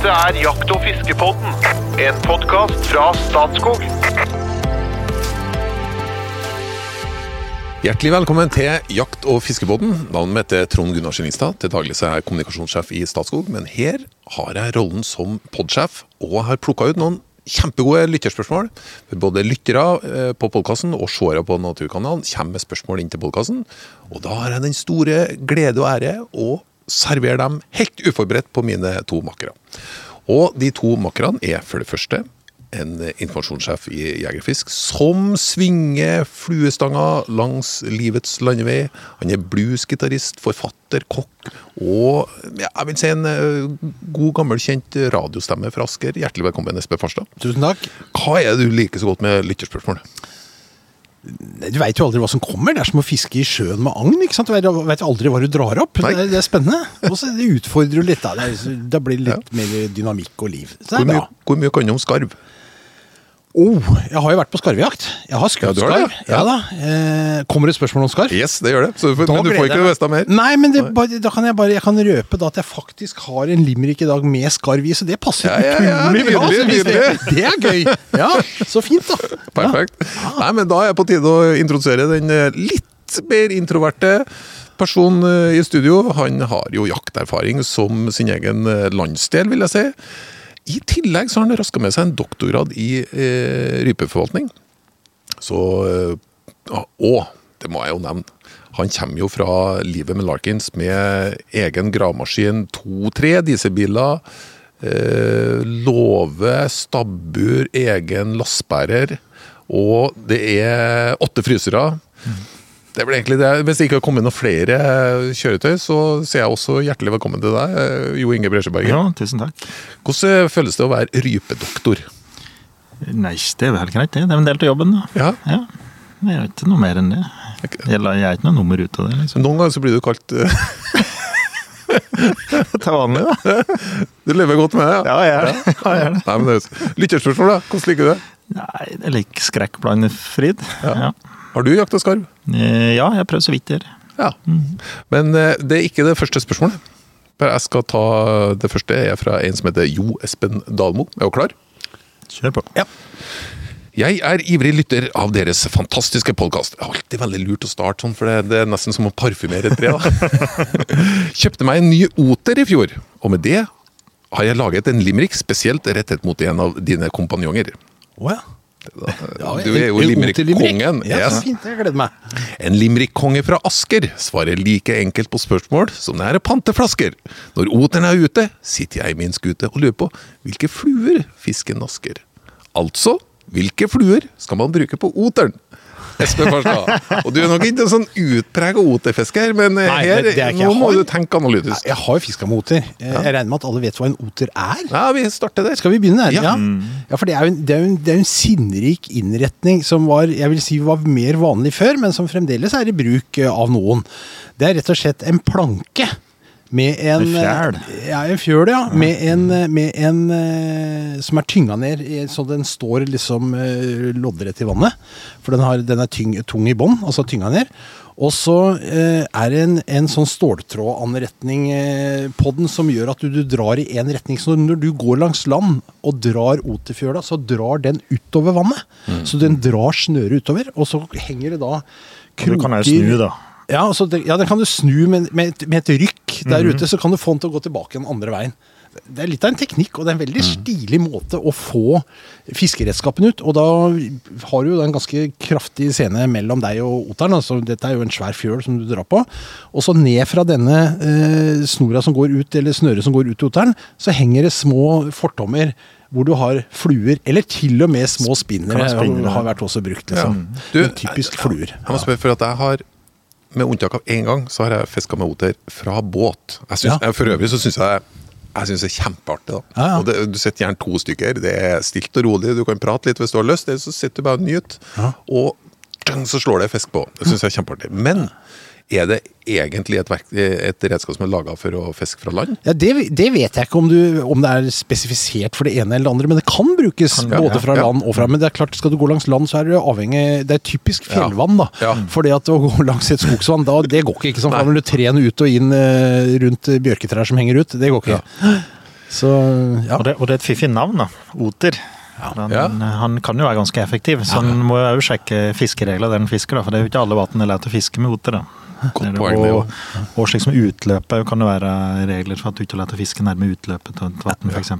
Dette er Jakt- og fiskepodden, en podkast fra Statskog. Hjertelig velkommen til Jakt- og fiskepodden. Navnet mitt er Trond Gunnar Skillingstad. Til daglig er jeg kommunikasjonssjef i Statskog, men her har jeg rollen som podsjef, og har plukka ut noen kjempegode lytterspørsmål. Både lyttere eh, på podkasten og seere på Naturkanalen kommer med spørsmål inn til podkasten. Og da har jeg den store glede og ære å servere dem helt uforberedt på mine to makkere. Og de to makkerne er for det første en informasjonssjef i Jegerfisk som svinger fluestanga langs livets landevei. Han er bluesgitarist, forfatter, kokk og ja, jeg vil si en eh, god, gammel, kjent radiostemme fra Asker. Hjertelig velkommen, Espen Farstad. Tusen takk. Hva er det du liker så godt med lytterspørsmål? Du veit jo aldri hva som kommer. Det er som å fiske i sjøen med agn. ikke sant? Du vet- vet aldri hva du drar opp. Det, er- det er spennende. Og så utfordrer jo litt. Da, det er, det blir det litt mer dynamikk og liv. Så det er mye, bra. hvor mye kan du om skarv? Oh, jeg har jo vært på skarvejakt. Jeg har skutt Ja, skarv. Ja. ja. da. Eh, kommer det spørsmål om skarv? Yes, det gjør det. Så, Da men du får ikke vite mer. Nei, men det, bare, da kan jeg bare jeg kan røpe da at jeg faktisk har en limerick i dag med skarv i, så det passer Ja, ja, ja, utrolig bra. Altså, det, er gøy. Ja, så fint, da. Perfekt. Nei, men Da er jeg på tide å introdusere den eh, litt mer introverte personen eh, i studio. Han har jo jakterfaring som sin egen eh, landsdel, vil jeg si. I tillegg så har han raska med seg en doktorgrad i eh, rypeforvaltning. Så eh, Og, det må jeg jo nevne, han kommer jo fra livet med Larkins med egen gravemaskin, to-tre dieselbiler. Eh, låve, stabbur, egen lastebærer. Og det er åtte frysere. Det er vel egentlig det. Hvis det ikke har kommet noen flere kjøretøy, så sier jeg også hjertelig velkommen til deg, eh, Jo Inge Bresjeberget. Ja, tusen takk. Hvordan føles det å være rypedoktor? Nei, det er vel helt greit, det. Det er en del av jobben, da. Ja. Ja. Det er ikke noe mer enn det. Jeg, jeg er ikke noe nummer ut av det, liksom. Noen ganger så blir du kalt eh, Til vanlig, da. Du lever godt med det? Ja, jeg er det. Ja, jeg det. Nei, men det er Lytterspørsmål, da. Hvordan liker du det? Nei, jeg liker skrekkblandet fryd. Ja. Har du jakta skarv? Eh, ja, jeg prøvde så vidt her. Ja. Men eh, det er ikke det første spørsmålet. Jeg skal ta Det første Jeg er fra en som heter Jo Espen Dalmo. Er du klar? Kjør på. Ja. Jeg er ivrig lytter av deres fantastiske podkast. Alltid veldig lurt å starte sånn, for det, er nesten som å parfymere et tre. Kjøpte meg en ny oter i fjor, og med det har jeg laget en limerick spesielt rettet mot en av dine kompanjonger. Å ja. Ja, Du er jo en- en limerick-kongen. Ja, så fint. Jeg gleder meg. En limerick-konge fra Asker svarer like enkelt på spørsmål som det er panteflasker. Når oteren er ute, sitter jeg i min skute og lurer på hvilke fluer fisken nasker. Altså, hvilke fluer skal man bruke på oteren? Espen Farstad. Og du er nok ikke en sånn utprega oterfisker, men eh, Nei, her, det- det nå jeg må har- du tenke analytisk. Jeg har jo fiska med oter. Jeg regner med at alle vet hva en oter er? Ja, vi starter der. Skal vi begynne der? Ja. ja for det er jo en, det er en, er en sinnrik innretning som var, jeg vil si var mer vanlig før, men som fremdeles er i bruk eh, av noen. Det er rett og slett en planke. Med en En fjæl. Ja, en fjøl, ja. Med en, med en eh, som er tynga ned så den står liksom eh, loddrett i vannet. For den, har, den er tyng, tung i bånn, altså tynga ned. Og så eh, er det en, en sånn ståltrådanretning eh, på den som gjør at du, du drar i én retning. Så når du går langs land og drar oterfjøla, så drar den utover vannet. Så den drar snøret utover, og så henger det da Du kan jo snu, da. Ja, altså, det, ja, den kan du snu med, med, et, med et rykk der ute, så kan du få den til å gå tilbake den andre veien. Det er litt av en teknikk, og det er en veldig stilig måte å få fiskeredskapen ut. Og da har du jo en ganske kraftig scene mellom deg og oteren. Altså, dette er jo en svær fjøl som du drar på. Og så ned fra denne eh, snora som går ut, eller snøret som går ut til oteren, så henger det små fortommer hvor du har fluer, eller til og med små spinnere. Spinner, har vært også brukt, liksom. Du, typisk fluer. Jeg må spørre, for at jeg har med unntak av én gang, så har jeg fiska med oter fra båt. Jeg synes, Ja. jeg, for øvrig så syns jeg jeg synes det er kjempeartig. da. Ja, ja. Og det, Du sitter gjerne to stykker, det er stilt og rolig, du kan prate litt hvis du har lyst, eller så sitter du bare og nyter. Og så slår det fisk på. Det syns jeg er kjempeartig. Men Er det egentlig et, verk, et redskap som er laga for å fiske fra land? Ja, det, det vet jeg ikke om, du, om det er spesifisert for det ene eller det andre, men det kan brukes Kan- ja, både fra ja. land og fra Men det er klart, skal du gå langs land, så er det avhengig Det er typisk fjellvann, da. Ja. Fordi at å gå langs et skogsvann, da, det går ikke. ikke sant? Når du trener ut og inn eh, rundt bjørketrær som henger ut, det går ikke. Så ja. Og, det, og det er et fiffig navn, da. Oter. Han, Ja. han kan jo være ganske effektiv, så han må jo sjekke fiskeregler der han fisker. da, For det er jo ikke alle vann det er lett å fiske med oter. da. Godt Det det- poeng, det jo. og slik som utløpet kan det være regler for at du ikke er lett fiske nærme utløpet til et vann, f.eks.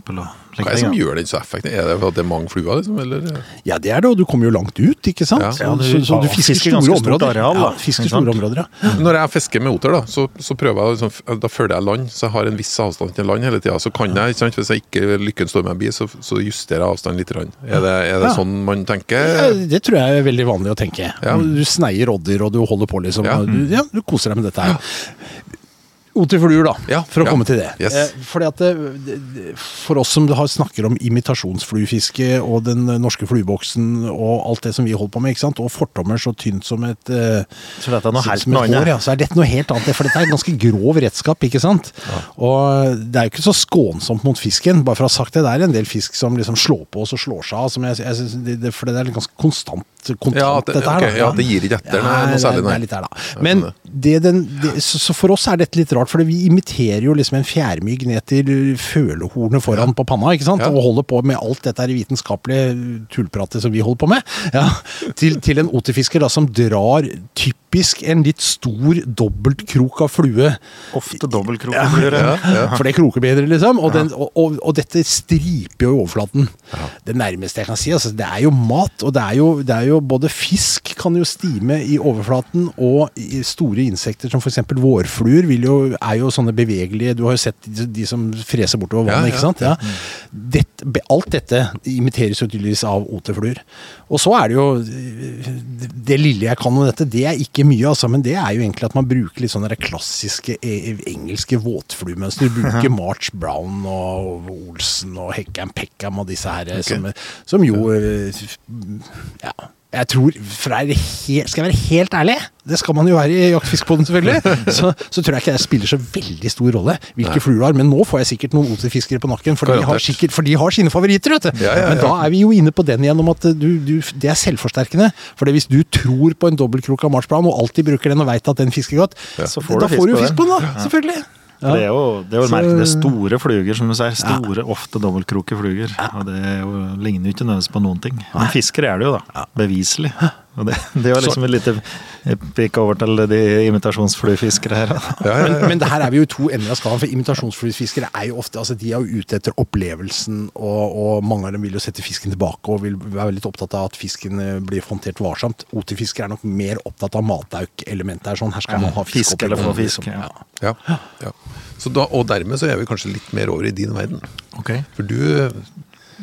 Hva er det som gjør den så effektiv? Er det for at det er mange fluer, liksom? Eller? ja, det er det, og du kommer jo langt ut, ikke sant? Ja. Så, du så, så du fisker fisker store områder. areal, da, ja, fisker store områder, ja. Når jeg fisker med oter, da, så, så prøver jeg liksom, da følger jeg land, så jeg har en viss avstand til land hele tida. Så kan jeg, ikke sant, hvis jeg ikke lykken står meg bi, så, så justerer jeg avstanden litt. Er det, er det Ja. sånn man Ja, tenker? Det tror jeg er veldig vanlig å tenke. Ja. Du sneier odder, og du holder på, liksom. Ja. Du, ja, du koser deg med dette her. Oterfluer, da, Ja, for å ja. komme til det. Yes. Eh, fordi at det, det, For oss som snakker om imitasjonsfluefiske og den norske flueboksen og alt det som vi holder på med, ikke sant? og fortommer så tynt som et eh, Så dette er noe helt et hår, ja, så er dette noe helt annet. For dette er ganske grov redskap, ikke sant. Og det er jo ikke så skånsomt mot fisken. Bare for å ha sagt det, det er en del fisk som liksom slår på oss og slår seg av. Jeg, jeg det, det, for det er ganske konstant, kontant, Ja, det- dette her. ok, ja, det gir ikke etter, noe er- særlig, nei. Det er litt der, da. Men det den, det, så, så for oss er dette litt rart, for vi imiterer jo liksom en fjærmygg ned til følehornet foran på panna, ikke sant? Ja. Og holder på med alt dette vitenskapelige tullpratet som vi holder på med, ja, til, til en oterfisker da, som drar typisk en litt stor dobbeltkrok av flue. Ofte dobbeltkroker. Ja, ja. For det kroker bedre, liksom. Og, den, og, og, og dette striper jo i overflaten. Det nærmeste jeg kan si. Altså, det er jo mat, og det er jo, det er jo både fisk kan jo stime i overflaten, og i store insekter som f.eks. vårfluer vil jo, er jo sånne bevegelige Du har jo sett de, de som freser bortover vannet, ikke sant? Ja. Dette, alt dette imiteres jo tydeligvis av oterfluer. Og så er det jo det lille jeg kan om dette, det er ikke mye, altså, men det er jo egentlig at man bruker litt sånne klassiske eh, engelske våtfluemønster. Bruker March Brown og Olsen og Heckham Peckham og disse her, okay. som, som jo eh, Ja. Jeg tror, helt, Skal jeg være helt ærlig, det skal man jo være i Jaktfiskpodden selvfølgelig, så, så tror jeg ikke det spiller så veldig stor rolle hvilke fluer du har. Men nå får jeg sikkert noen oterfiskere på nakken, for de, har sikkert, for de har sine favoritter. vet du. Ja, ja, Men da er vi jo inne på den igjen om at du, du, det er selvforsterkende. For hvis du tror på en dobbeltkrok av marsplan og alltid bruker den og veit at den fisker godt, Så får da får du jo fisk på den, da. Selvfølgelig. For Det er jo, det er jo Så- det er store fluger, som du sier. Store, ofte dobbeltkroke fluger. Og det er jo, ligner jo ikke nødvendigvis på noen ting. Men fiskere er det jo, da. Beviselig. Og det, det var liksom liksom et lite pikk over til de imitasjonsfluefiskere her. Ja, ja, Men, men det her er vi jo i to ender av skalaen, for imitasjonsfluefiskere er jo ofte altså de er jo ute etter opplevelsen, og, og mange av dem vil jo sette fisken tilbake og vil være litt opptatt av at fisken eh, blir håndtert varsomt. Oterfiskere er nok mer opptatt av matauk-elementet her, sånn her skal man ha fisk. Fisk eller få fisk, liksom. ja. Ja, ja. Så da, og dermed så er vi kanskje litt mer over i din verden. Ok. For du,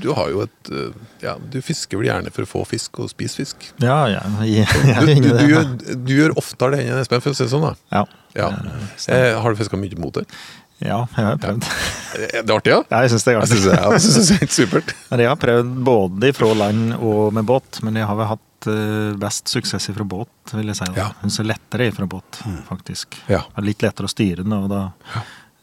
du har jo et eh, Ja, du fisker vel gjerne for å få fisk og spise fisk? Ja, ja. Jeg, jeg Du, er du, du, gjør, du gjør oftere det enn Espen, for å si det sånn. da. Ja. Ja. Eh, har du fiska mye mot det? ja, jeg har prøvd. Er det artig, ja? Ja, jeg syns det er Jeg synes det, jeg synes det er helt supert. Jeg har prøvd både fra land og med båt, men jeg har vel hatt eh, best suksess fra båt, vil jeg si. Ja. Hun ser er lettere fra båt, faktisk. Ja. Det er litt lettere å styre den, og da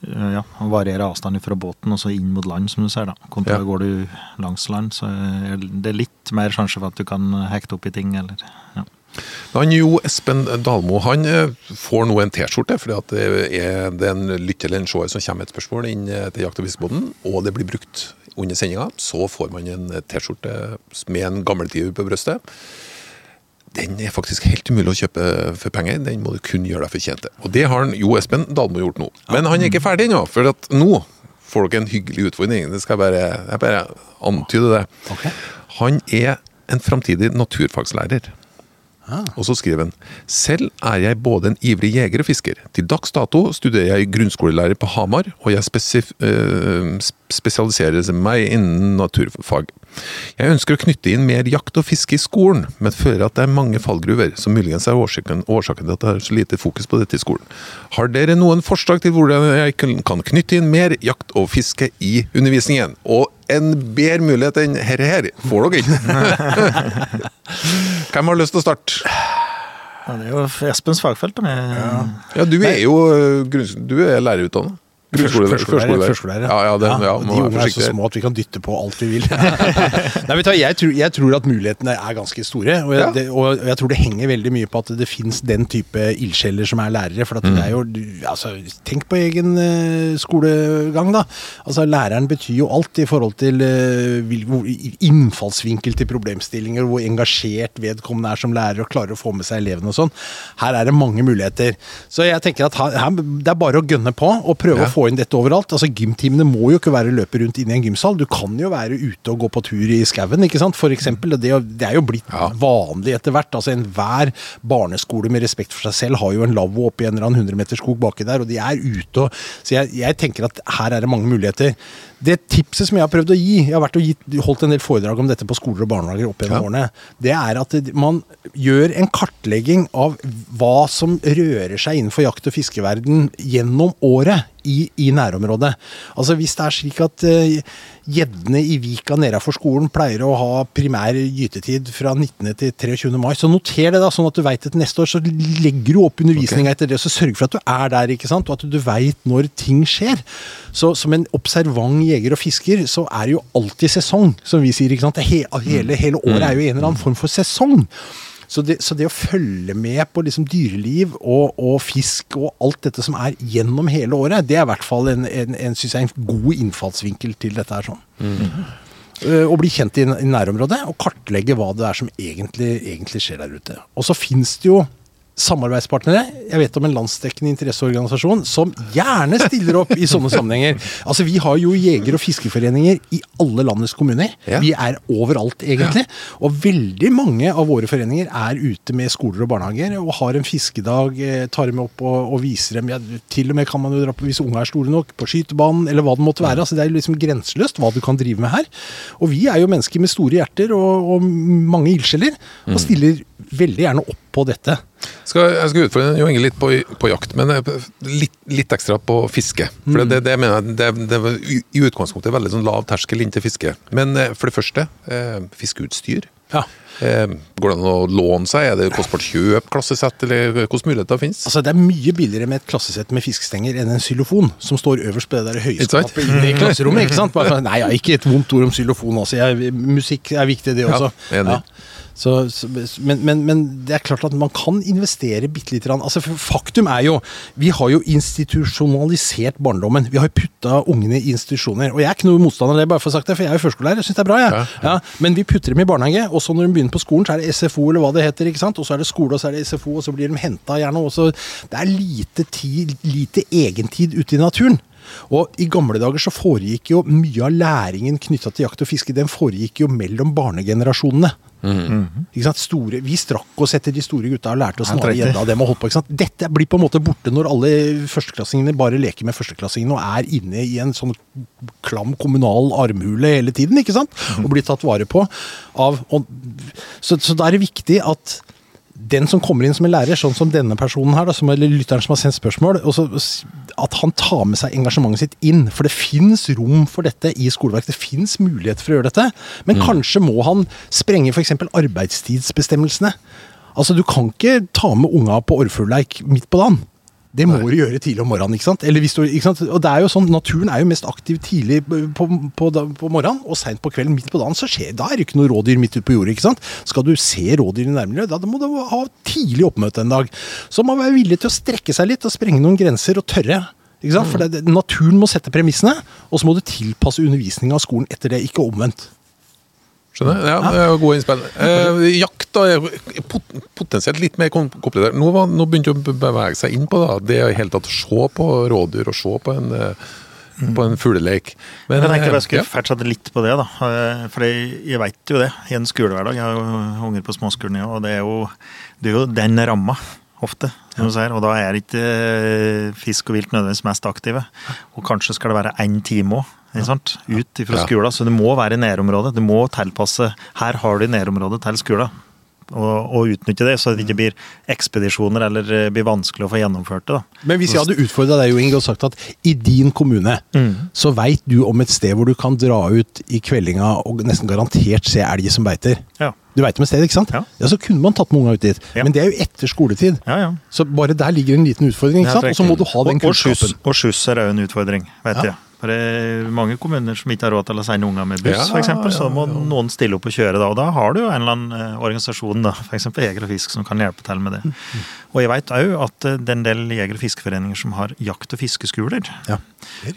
eh, ja, varierer avstanden fra båten og så inn mot land, som du ser. da. Kontra Ja. går du langs land, så er det litt mer sjanse for at du kan hekte opp i ting, eller ja. Han Jo Espen Dalmo han eh, får nå en T-skjorte, fordi at det er en lytter eller en seer som kommer med et spørsmål inn eh, til Jakt- og fiskebåten, og det blir brukt under sendinga. Så får man en T-skjorte med en gammeltiur på brystet. Den er faktisk helt umulig å kjøpe for penger, den må du kun gjøre deg fortjent til. Og det har han, Jo Espen Dalmo gjort nå. Men han er ikke ferdig ennå, for at nå får dere en hyggelig utfordring. Det skal jeg bare, jeg bare antyde det. Okay. Han er en framtidig naturfagslærer. Og så skriver han Selv er jeg både en ivrig jeger og fisker. Til dags dato studerer jeg grunnskolelærer på Hamar, og jeg øh, spesialiserer meg innen naturfag. Jeg ønsker å knytte inn mer jakt og fiske i skolen, men føler at det er mange fallgruver, som muligens er årsaken, årsaken til at det er så lite fokus på dette i skolen. Har dere noen forslag til hvordan jeg kan knytte inn mer jakt og fiske i undervisningen? Og en bedre mulighet enn herre her får dere ikke. Hvem har lyst til å starte? Ja, Det er jo Espens fagfelt. da, med, Ja, du er jo øh, du er lærerutdannet. Førskolelærer. førskolelærer. førskolelærer. Ja, ja, det- ja, de ungene unge er så små at vi kan dytte på alt vi vil. Nei, vet du, jeg, tror, jeg tror at mulighetene er ganske store, og jeg, Ja. det, og jeg tror det henger veldig mye på at det fins den type ildsjeler som er lærere. For at Mm. det er jo, altså, tenk på egen uh, skolegang, da. Altså, Læreren betyr jo alt i forhold til uh, innfallsvinkel til problemstillinger, hvor engasjert vedkommende er som lærer og klarer å få med seg elevene og sånn. Her er det mange muligheter. Så jeg tenker at her, her, det er bare å gønne på og prøve Ja. å få inn dette overalt. Altså Gymtimene må jo ikke være å løpe rundt inn i en gymsal. Du kan jo være ute og gå på tur i skauen, ikke sant. For eksempel. Det, det er jo blitt Ja. vanlig etter hvert. Altså Enhver barneskole med respekt for seg selv har jo en lavvo oppi en eller annen 100 meters skog baki der, og de er ute og Så jeg, jeg tenker at her er det mange muligheter. Det tipset som jeg har prøvd å gi, jeg har vært og gitt, holdt en del foredrag om dette på skoler og barnehager opp gjennom Ja. årene, det er at man gjør en kartlegging av hva som rører seg innenfor jakt- og fiskeverden gjennom året i, i nærområdet. Altså Hvis det er slik at gjeddene gjeddene i Vika nedafor skolen pleier å ha primær gytetid fra 19. til 23. mai, så noter det, da, sånn at du veit at neste år så legger du opp undervisninga etter det, så sørg for at du er der, ikke sant, og at du veit når ting skjer. Så som en observant jeger og fisker, så er det jo alltid sesong, som vi sier. ikke sant, Hele, hele, hele året er jo en eller annen form for sesong. Så det, så det å følge med på liksom dyreliv og, og fisk og alt dette som er gjennom hele året, det er i hvert fall en, en, en, jeg, en god innfallsvinkel til dette her. sånn. Eh, Å bli kjent i nærområdet og kartlegge hva det er som egentlig, egentlig skjer der ute. Og så finnes det jo samarbeidspartnere. Jeg vet om en landsdekkende interesseorganisasjon som gjerne stiller opp i sånne sammenhenger. Altså Vi har jo jeger- og fiskeforeninger i alle landets kommuner. Ja. Vi er overalt, egentlig. Og veldig mange av våre foreninger er ute med skoler og barnehager og har en fiskedag, eh, tar dem opp og, og viser dem. Ja, til og med kan man jo dra på, hvis unga er store nok, på skytebanen eller hva det måtte være. Altså Det er liksom grenseløst hva du kan drive med her. Og vi er jo mennesker med store hjerter og, og mange ildsjeler, og stiller veldig gjerne opp på dette. Skal, jeg skal utfordre Jo Inge litt på, på jakt, men eh, litt, litt ekstra på fiske. For det, det mener jeg det, det i utgangspunktet er veldig sånn lav terskel inn til fiske. Men eh, for det første, eh, fiskeutstyr. Ja. Eh, går det an å låne seg? Er det kostbart kjøp, klassesett, eller hvilke muligheter finnes? Altså Det er mye billigere med et klassesett med fiskestenger enn en xylofon, som står øverst på det der høyeskapet høyskapet inne i klasserommet. ikke sant? Bare sånn, Nei, ja, ikke et vondt ord om xylofon altså. Jeg, musikk er viktig, det også. Ja, enig. enig. Så, så, men, men, men det er klart at man kan investere bitte lite grann. Altså, faktum er jo Vi har jo institusjonalisert barndommen. Vi har jo putta ungene i institusjoner. Og jeg er ikke noe motstander av det, bare for å sagt det, for jeg er jo førskolelærer. Jeg syns det er bra, jeg. Ja, Ja, men vi putter dem i barnehage, og så når de begynner på skolen, så er det SFO eller hva det heter. ikke sant? Og så er det skole, og så er det SFO, og så blir de henta gjerne. Og så det er lite tid, lite egentid ute i naturen. Og i gamle dager så foregikk jo mye av læringen knytta til jakt og fiske, den foregikk jo mellom barnegenerasjonene. Ikke sant? Store, vi strakk oss etter de store gutta og lærte å snare gjedda. av dem og holdt på? Dette blir på en måte borte når alle førsteklassingene bare leker med førsteklassingene og er inne i en sånn klam kommunal armhule hele tiden, ikke sant? Og blir tatt vare på av og, så, så da er det viktig at den som kommer inn som en lærer, sånn som denne personen her, da, som, eller lytteren som har sendt spørsmål, og så, at han tar med seg engasjementet sitt inn. For det fins rom for dette i skoleverket. Det fins mulighet for å gjøre dette. Men kanskje må han sprenge f.eks. arbeidstidsbestemmelsene. Altså, Du kan ikke ta med unga på orrfuglleik midt på dagen. Det må du gjøre tidlig om morgenen. ikke sant? Eller hvis du, ikke sant? Og det er jo sånn, Naturen er jo mest aktiv tidlig på, på, på morgenen, og seint på kvelden. Midt på dagen så skjer, da er det ikke noe rådyr midt ute på jordet. ikke sant? Skal du se rådyr i nærmiljøet, da må du ha tidlig oppmøte en dag. Så man må være villig til å strekke seg litt og sprenge noen grenser og tørre. ikke sant? For det, Naturen må sette premissene, og så må du tilpasse undervisninga av skolen etter det, ikke omvendt. Skjønner? Ja, det er gode innspill. Eh, jakt er pot potensielt litt mer kom- komplisert. Nå, var- nå begynte det å bevege seg inn på da. det i hele tatt å se på rådyr og se på en, eh, på en fugleleik. Men, Jeg tenkte eh, jeg skulle ja. fortsette litt på det, da. Eh, For jeg veit jo det, i en skolehverdag. Jeg har jo unger på småskolen, og det er jo, det er jo den ramma. Ofte, som du sier, og da er ikke eh, fisk og vilt nødvendigvis mest aktive. Og kanskje skal det være én time òg, ut fra Ja. skolen. Så det må være i nærområdet. Du må tilpasse Her har du nærområdet til skolen. Og, og utnytte det, så det ikke blir ekspedisjoner eller eh, blir vanskelig å få gjennomført det. da. Men hvis jeg hadde utfordra deg Jo Inge, og sagt at i din kommune så veit du om et sted hvor du kan dra ut i kveldinga og nesten garantert se elg som beiter. Ja. Du veit om et sted, ikke sant? Ja. Så kunne man tatt med unga ut dit. Ja. Men det er jo etter skoletid. Ja, ja. Så bare der ligger en liten utfordring, ikke sant? Og så må du ha den kunnskapen. Og skyss er òg en utfordring, vet Ja. jeg. For det er mange kommuner som ikke har råd til å sende unger med buss, Ja, eksempel, Så ja, må noen stille opp og kjøre da. Og da har du jo en eller annen eh, organisasjon, da, f.eks. Jeger og Fisk, som kan hjelpe til med det. Og jeg veit òg at eh, det er en del jeger- og fiskeforeninger som har jakt- og fiskeskoler. Ja.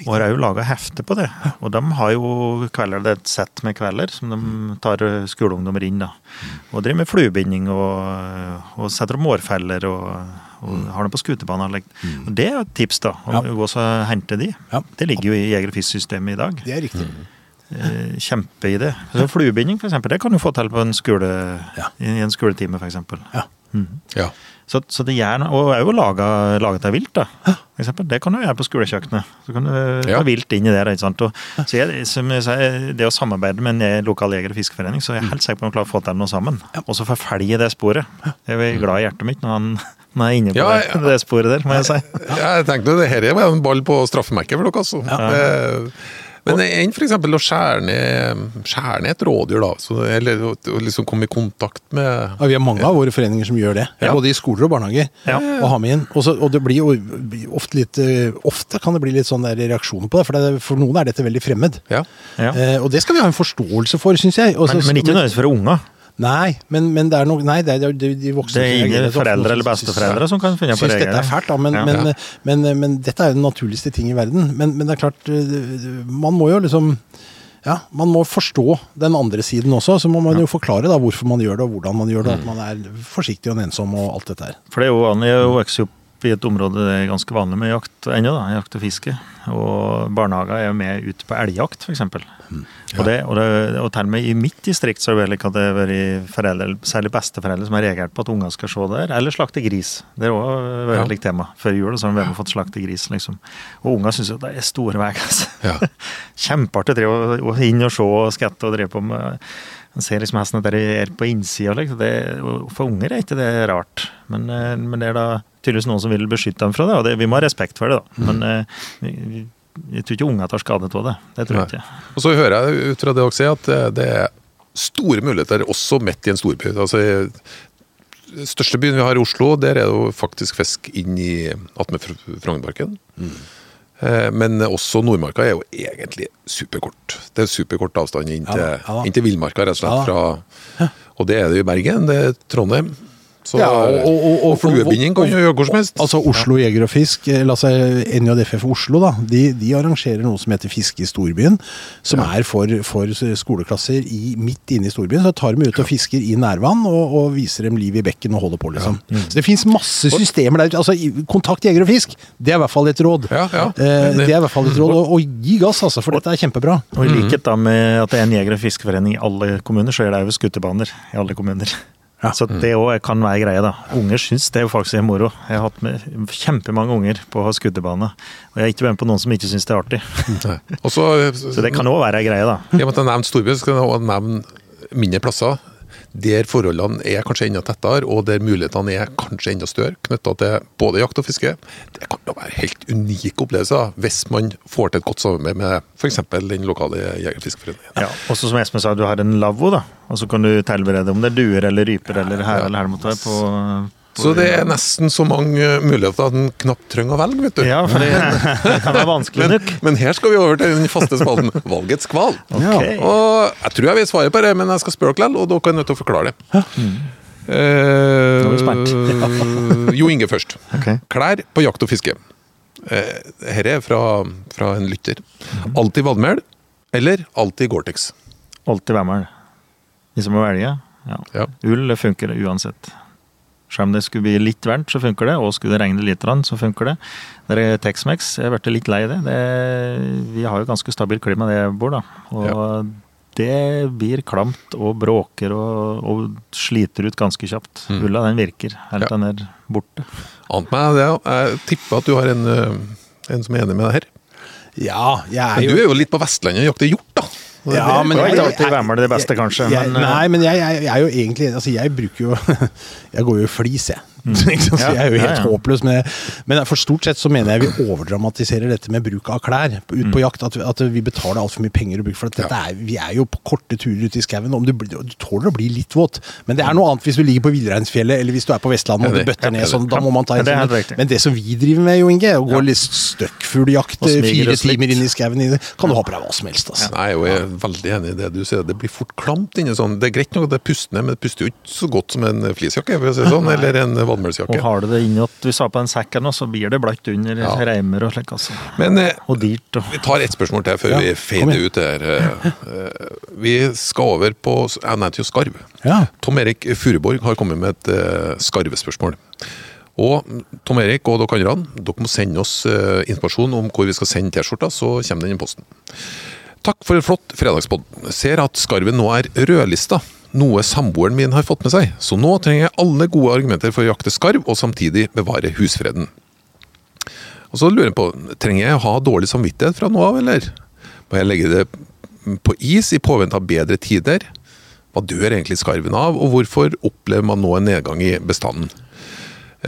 Og har òg laga hefte på det. Og de har jo kvelder, det er et sett med kvelder som de tar eh, skoleungdommer inn. da. Og driver med fluebinding og, og setter opp mårfeller og, og har dem på skutebaneanlegg. Mm. Det er et tips, da. Å Ja. gå og hente de. Ja. Det ligger jo i jeger- og fisksystemet i dag. Det er riktig. Mm. Kjempeidé. Så Fluebinding, for eksempel, det kan du få til på en skole, Ja. i en skoletime, for eksempel. Ja. Ja. Så, så det gjør noe. Og òg lage, laget av vilt, da. For eksempel. Det kan du gjøre på skolekjøkkenet. Så kan du Ja. ta vilt inn i det. ikke sant? Og, så jeg, som jeg sier, det å samarbeide med en lokal jeger- og fiskeforening, så er jeg helt sikker på at vi klarer å få til noe sammen. Og så forfølge det sporet. Jeg er glad i hjertet mitt når han er inne på Ja, det, det sporet der, må jeg si. Jeg tenkte det her var en ball på straffemerket for dere, altså. Eh, Men enn f.eks. å skjære ned, skjære ned et rådyr, da. Så, eller å liksom komme i kontakt med Ja, vi har mange av våre foreninger som gjør det. Ja. Både i skoler og barnehager. Ja. Og har med inn. Også, og det blir jo ofte litt eh, Ofte kan det bli litt sånn der reaksjon på det, for, det, for noen er dette veldig fremmed. Ja. Ja. Eh, og det skal vi ha en forståelse for, syns jeg. Også, Men, men ikke nødvendigvis for unger. Nei, men, men det er noe Nei, det er de, de voksne Det er ingen reagerer. foreldre eller besteforeldre som kan finne på regler. dette er fælt, da, men, Ja. men, men, men, dette er jo den naturligste ting i verden. Men, men det er klart, eh, man må jo liksom ja, Man må forstå den andre siden også. Så må man jo forklare da hvorfor man gjør det, og hvordan man gjør det. At man er forsiktig og ensom og alt dette her. For det er jo vanlig å vokse opp i et område det er ganske vanlig med jakt ennå, da, jakt og fiske. Og barnehager er jo med ute på elgjakt, f.eks. Og, det, og, det, og til og med i mitt distrikt så er det vel ikke at det har vært foreldre, særlig besteforeldre, som har reagert på at unger skal se der. Eller slakte gris. Det er òg et Ja. likt tema. Før jul så har de fått slakte gris, liksom. Og unger syns jo det er store veier, altså. Ja. Kjempeartig å og inn og se og skatte og drive på med Man ser liksom hesten der de er på innsida. Liksom. For unger er ikke det rart. Men, eh, men det er da tydeligvis noen som vil beskytte dem fra det, og det, vi må ha respekt for det. da. Men eh, vi, jeg tror ikke unger tar skade av det. Det tror jeg ikke. Og så hører jeg ut fra det dere sier, at det- det er store muligheter også midt i en storby. Altså, i den største byen vi har i Oslo, der er det jo faktisk fisk inn i attmed Fr- Frognerparken. Mm. Men også Nordmarka er jo egentlig superkort. Det er superkort avstand inn til, ja, ja til Villmarka, rett og slett. Ja Fra, og det er det i Bergen, det er Trondheim. Så, Ja, og- og- og- og fluebinding kan jo gjøre hvor som helst. Altså Oslo Jeger og Fisk, eller altså NJFF Oslo, da, de, de arrangerer noe som heter Fiske i storbyen. Som er for, for skoleklasser i, midt inne i storbyen. Så tar de ut og fisker i nærvann og, og viser dem liv i bekken og holder på, liksom. Så det fins masse systemer der ute. Altså, kontakt jeger og fisk, det er i hvert fall et råd. Ja, ja. Eh, det er i hvert fall et råd. Og, og gi gass, altså, for dette er kjempebra. Og i likhet da med at det er en jeger- og fiskeforening i alle kommuner, så er det òg skuterbaner i alle kommuner. Ja. Så det òg kan være greie, da. Unger syns det er jo faktisk er moro. Jeg har hatt med kjempemange unger på skuddebane. og jeg er ikke med på noen som ikke syns det er artig. Også, så, Så det kan òg være ei greie, da. I og med at jeg har nevnt storby, så skal jeg nevne mindre plasser. Der forholdene er kanskje enda tettere, og der mulighetene er kanskje enda større, knytta til både jakt og fiske. Det kan jo være helt unike opplevelser hvis man får til et godt samarbeid med f.eks. den lokale jeger- og fiskeforeningen. Ja, også som Espen sa, du har en lavvo, da. Og så kan du tilberede om det er duer eller ryper eller her eller her det måtte være på, på Så det er nesten så mange eh, muligheter at en knapt trenger å velge, vet du. Ja, for det, det kan være vanskelig Men, nok. men her skal vi over til den faste spalten Valgets kval. Ja. Og jeg tror jeg vet svaret på det, men jeg skal spørre dere og dere er nødt til å forklare det. Eh, Nå er vi spent. jo Inge først. Okay. Klær på jakt og fiske. Eh, Her er fra, fra en lytter. Alltid vadmel eller alltid Gore-Tex? Alltid vadmel. Hvis jeg må velge, ja. Ja. Ull funker uansett. Selv om det skulle bli litt varmt, så funker det. Og skulle det regne litt, så funker det. Det er Tex-Mex. Jeg ble litt lei det. det. Vi har jo ganske stabilt klima der jeg bor, da. Og det blir klamt og bråker og, og sliter ut ganske kjapt. Ulla den virker helt Ja. den er borte. Ant meg det. Jeg tipper at du har en, eh, en som er enig med deg her. Ja, jeg er jo Men du er jo litt på Vestlandet og jakter hjort, da. Ja, men Det var ikke alltid hvem Værmel det beste, kanskje, Jeg, men, eh, nei, men jeg, jeg, jeg er jo egentlig Altså, jeg bruker jo Jeg går jo i flis, jeg. Sant? Så jeg er jo helt håpløs med Men for stort sett så mener jeg vi overdramatiserer dette med bruk av klær ut Mm. på jakt. At, at vi betaler altfor mye penger og bruk for dette er, Vi er jo på korte turer ute i skauen. Om du, du tåler å bli litt våt, men det er noe annet hvis du ligger på Villreinsfjellet eller hvis du er på Vestlandet og det bøtter ned sånn. Da må man ta en sånn. Men det som vi driver med, jo Inge, å gå litt støkkfugljakt fire timer inn i skauen, kan du ha på deg hva som helst. Altså. Nei, jeg er veldig enig i det du sier. Det blir fort klamt inni sånn. Det er greit nok at det er pustende, men det puster jo ikke så godt som en fleecejakke, for å si det sånn, eller en Og har du det inni at du har på den sekken, så blir det blatt under Ja. reimer og slik, altså. Men eh, Og dyrt. Og. vi tar ett spørsmål til før Ja, vi fader ut det her. Eh, eh, Vi skal over på Jeg nevnte jo skarv. Ja. Tom Erik Furuborg har kommet med et uh, skarvespørsmål. Og Tom Erik og dere andre, dere må sende oss uh, informasjon om hvor vi skal sende T-skjorta, så kommer den i posten. Takk for en flott fredagspod. Ser at skarven nå er rødlista, noe samboeren min har fått med seg. Så nå trenger jeg alle gode argumenter for å jakte skarv, og samtidig bevare husfreden. Og så lurer jeg på, trenger jeg å ha dårlig samvittighet fra nå av, eller? Må jeg legge det på is i påvente av bedre tider? Hva dør egentlig skarven av, og hvorfor opplever man nå en nedgang i bestanden?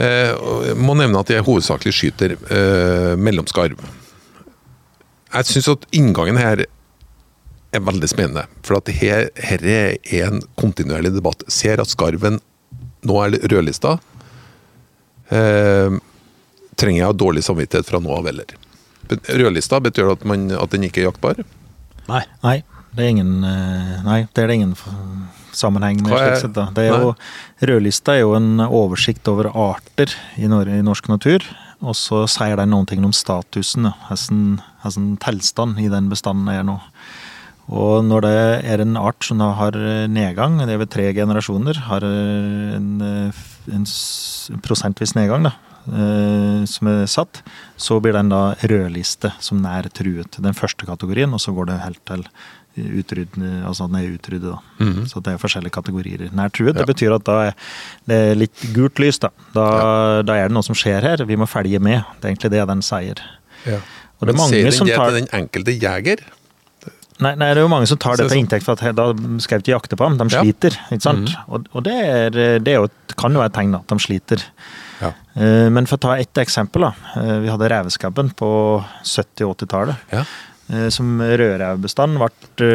Eh, jeg må nevne at jeg hovedsakelig skyter eh, mellomskarv. Jeg syns at inngangen her er veldig spennende, for at her, her er en kontinuerlig debatt. Ser at skarven nå er rødlista. Eh, trenger jeg ha dårlig samvittighet fra nå av, eller? Rødlista betyr det at, man, at den ikke er jaktbar? Nei. Nei, det er ingen eh, Nei, det er ingen sammenheng med. Slik sett da. Det er jo, rødlista er jo en oversikt over arter i, norsk natur. Og så sier den noen ting om statusen, da. hvordan hvordan tilstand i den bestanden er nå. Og når det er en art som har nedgang, det er ved tre generasjoner, har en, en s- prosentvis nedgang, da, eh, som er satt, så blir den da rødliste som nær truet. Den første kategorien, og så går det helt til utrydd, altså den er utryddet. Da. -hmm. Så det er forskjellige kategorier. Nær truet, det betyr at da er det litt gult lys. Da. Da, da er det noe som skjer her, vi må følge med. Det er egentlig det den sier. Og det Men mange sier den som det tar til den enkelte jeger? Nei, nei, det er jo mange som tar det til inntekt for at da skal de ikke jakte på dem. De Ja. sliter, ikke sant. Og, og det, er, det er jo, kan jo være et tegn at de sliter. Ja. Eh, Men for å ta ett eksempel, da. Eh, Vi hadde reveskabben på 70- og 80-tallet. Ja. eh, Som rødrevbestand ble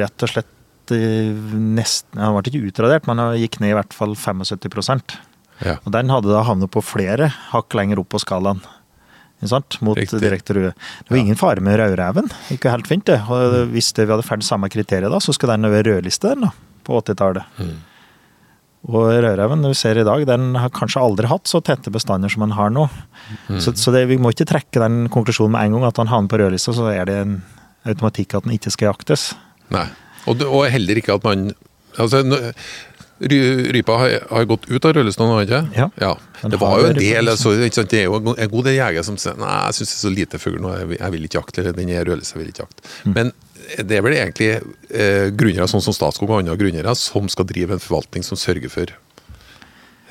rett og slett nesten Han ble ikke utradert, men han gikk ned i hvert fall 75 Ja. Og den hadde da havnet på flere hakk lenger opp på skalaen. Sant? Mot Riktig. direkte røde. Det var ingen fare med rødreven. Ikke helt fint, det. Og hvis det, vi hadde fulgt samme kriterier da, så skulle den over rødliste den da, på 80-tallet. Mm. Og rødreven vi ser i dag, den har kanskje aldri hatt så tette bestander som den har nå. Mm. Så, så det, vi må ikke trekke den konklusjonen med en gang at han havner på rødlista, så er det en automatikk at den ikke skal jaktes. Nei. Og, og heller ikke at man altså, Rypa har, har gått ut av rødlista nå, ikke Ja. ja. Det var jo en del, på altså, ikke sant? det er jo en god del jegere som sier nei, jeg syns det er så lite fugl nå, jeg, vil- ikke jakte. Eller den er rødlista, jeg vil ikke jakte. Mm. Men det er vel egentlig eh, grunnere sånn som Statskog og andre grunnere som skal drive en forvaltning som sørger for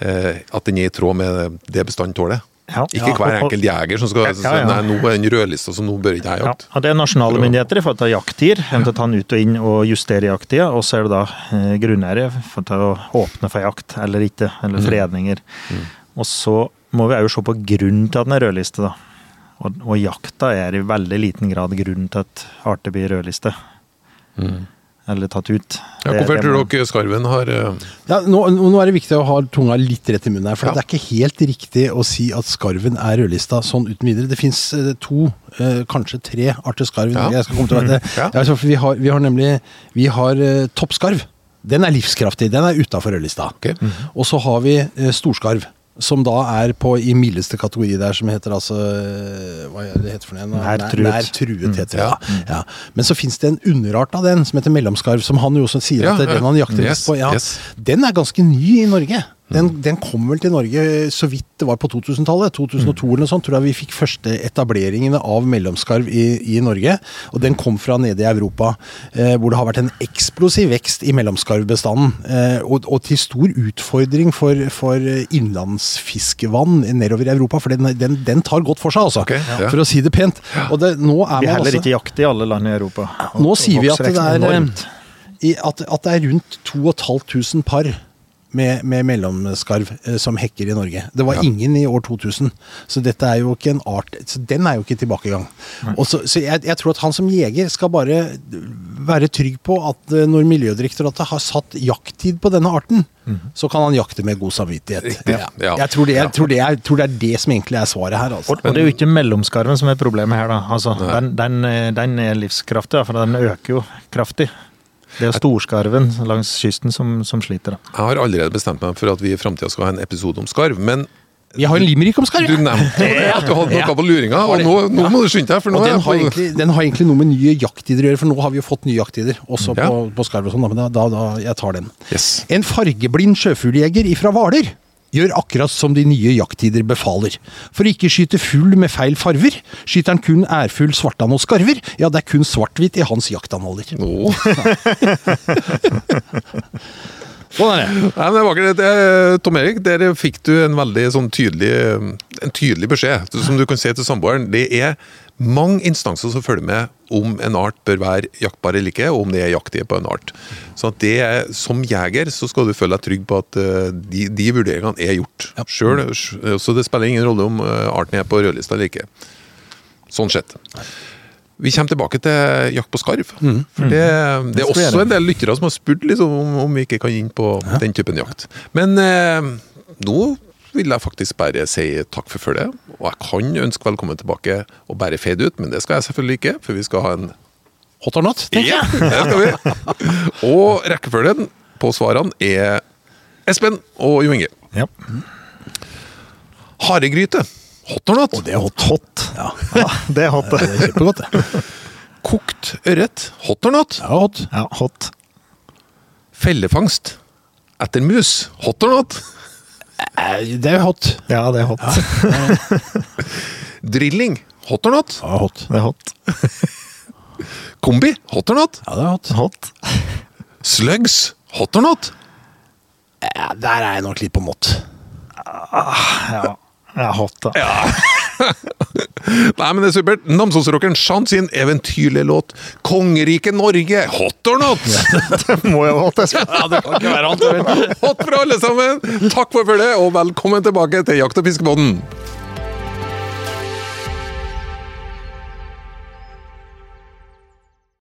eh, at den er i tråd med det bestanden tåler. Ja. Ikke hver enkelt jeger som skal si nei, nå er den rødlista, så nå bør ikke jeg Ja, jakte. Ja. det er nasjonale For å- myndigheter i forhold til jakttider, eventuelt ta den ut og inn og justere jakttida. Og så er det da eh, grunneiere for å åpne for jakt eller ikke, eller fredninger. Og så må vi òg se på grunnen til at den er rødliste, da. Og, og jakta er i veldig liten grad grunnen til at arter blir rødliste. Eller tatt ut. Ja, hvorfor tror må- dere skarven har uh... Ja, nå, nå er det viktig å ha tunga litt rett i munnen her, for Ja. det er ikke helt riktig å si at skarven er rødlista sånn uten videre. Det fins to, uh, kanskje tre arter skarv i Ja. Norge. Jeg skal komme til det. Ja. Ja, altså, vi, har, vi har nemlig vi har eh, toppskarv. Den er livskraftig. Den er utafor rødlista. Ok. Og så har vi eh, storskarv. Som da er på i mildeste kategori der, som heter altså eh, Hva er det heter for noe? Nær truet. Nær truet heter det, ja. ja. Men så fins det en underart av den som heter mellomskarv, som han jo også sier Ja, at det er den han jakter Yes, på. Ja. yes. Den er ganske ny i Norge. Den, den kom vel til Norge så vidt det var på 2000-tallet. 2002 eller noe sånt, tror jeg vi fikk første etableringene av mellomskarv i, i Norge. Og den kom fra nede i Europa, eh, hvor det har vært en eksplosiv vekst i mellomskarvbestanden. Eh, og, og til stor utfordring for, for innlandsfiskevann nedover i Europa, for den, den, den tar godt for seg, altså. Okay, ja. For å si det pent. Og det, nå er Vi man heller også, ikke jakter i alle land i Europa. Nå sier vi at det er, i, at, at det er rundt 2500 par med, med mellomskarv eh, som hekker i Norge. Det var ingen i år 2000. Så dette er jo ikke en art Så den er jo ikke i tilbakegang. Og så, så jeg, jeg tror at han som jeger skal bare være trygg på at eh, når Miljødirektoratet har satt jakttid på denne arten, så kan han jakte med god samvittighet. Ja. ja. Jeg, tror det, jeg, tror det er, tror det er det som egentlig er svaret her. Altså. Og det er jo ikke mellomskarven som er problemet her, da. Altså, den, den, eh, den er livskraftig, for den øker jo kraftig. Det er storskarven langs kysten som, som sliter, da. Jeg har allerede bestemt meg for at vi i framtida skal ha en episode om skarv. Men Vi har en limerick om skarv. du nevnte at du hadde noe på luringa, og nå, nå må du skynde deg. For nå er den har, egentlig, den har egentlig noe med nye jakttider å gjøre, for nå har vi jo fått nye jakttider, også Ja. på, på skarv og sånn. Men da, da, da jeg tar den. Yes. En fargeblind sjøfugljeger ifra Hvaler gjør akkurat som de nye jakttider befaler. For ikke skyte fugl med feil farver, skyter han kun ærfugl, svartann og skarver. Ja, det er kun svart-hvitt i hans jaktanholder. Oh. Sånn er det. Nei, men det var ikke det. det. Tom Erik, der fikk du en veldig sånn tydelig, en tydelig beskjed, som du kan si til samboeren. Det er mange instanser som følger med om en art bør være jaktbar eller ikke, og om det er jaktige på en art. Så det Som jeger så skal du føle deg trygg på at eh, de, de vurderingene er gjort. Selv, så det spiller ingen rolle om eh, arten er på rødlista eller ikke. Sånn sett. Vi kommer tilbake til jakt på skarv. For det, det er også en del lyttere som har spurt liksom, om, om vi ikke kan inn på den typen jakt. Men eh, nå vil jeg faktisk bare si takk for følget. Og jeg kan ønske velkommen tilbake og bare fade ut, men det skal jeg selvfølgelig ikke, for vi skal ha en Hot or not, tenker Ja, jeg. det skal vi. Og rekkefølgen på svarene er Espen og Jo Inge. Ja. Haregryte. Hot or not? Det er hot. Hot. Ja, Ja, det er hot, det det. er kjempegodt. Kokt ørret. Hot or not? Ja, hot. Ja, hot. Fellefangst etter mus. Hot or not? Eh, Det er hot. Ja, det er hot. Drilling. Hot or not? Ja, hot. Det er hot. Kombi. Hot or not? Ja, det er hot. Hot. Slugs. Hot or not? Ja, der er jeg nok litt på mått. Ja, ja hot, da. Nei, men det er supert. Namsosrockeren Chant sin eventyrlige låt 'Kongeriket Norge'. Hot or not? Det må jo være hot, Espen. Ja, det kan ikke være annet. Hot for alle sammen! Takk for følget, og velkommen tilbake til Jakt- og fiskebåten.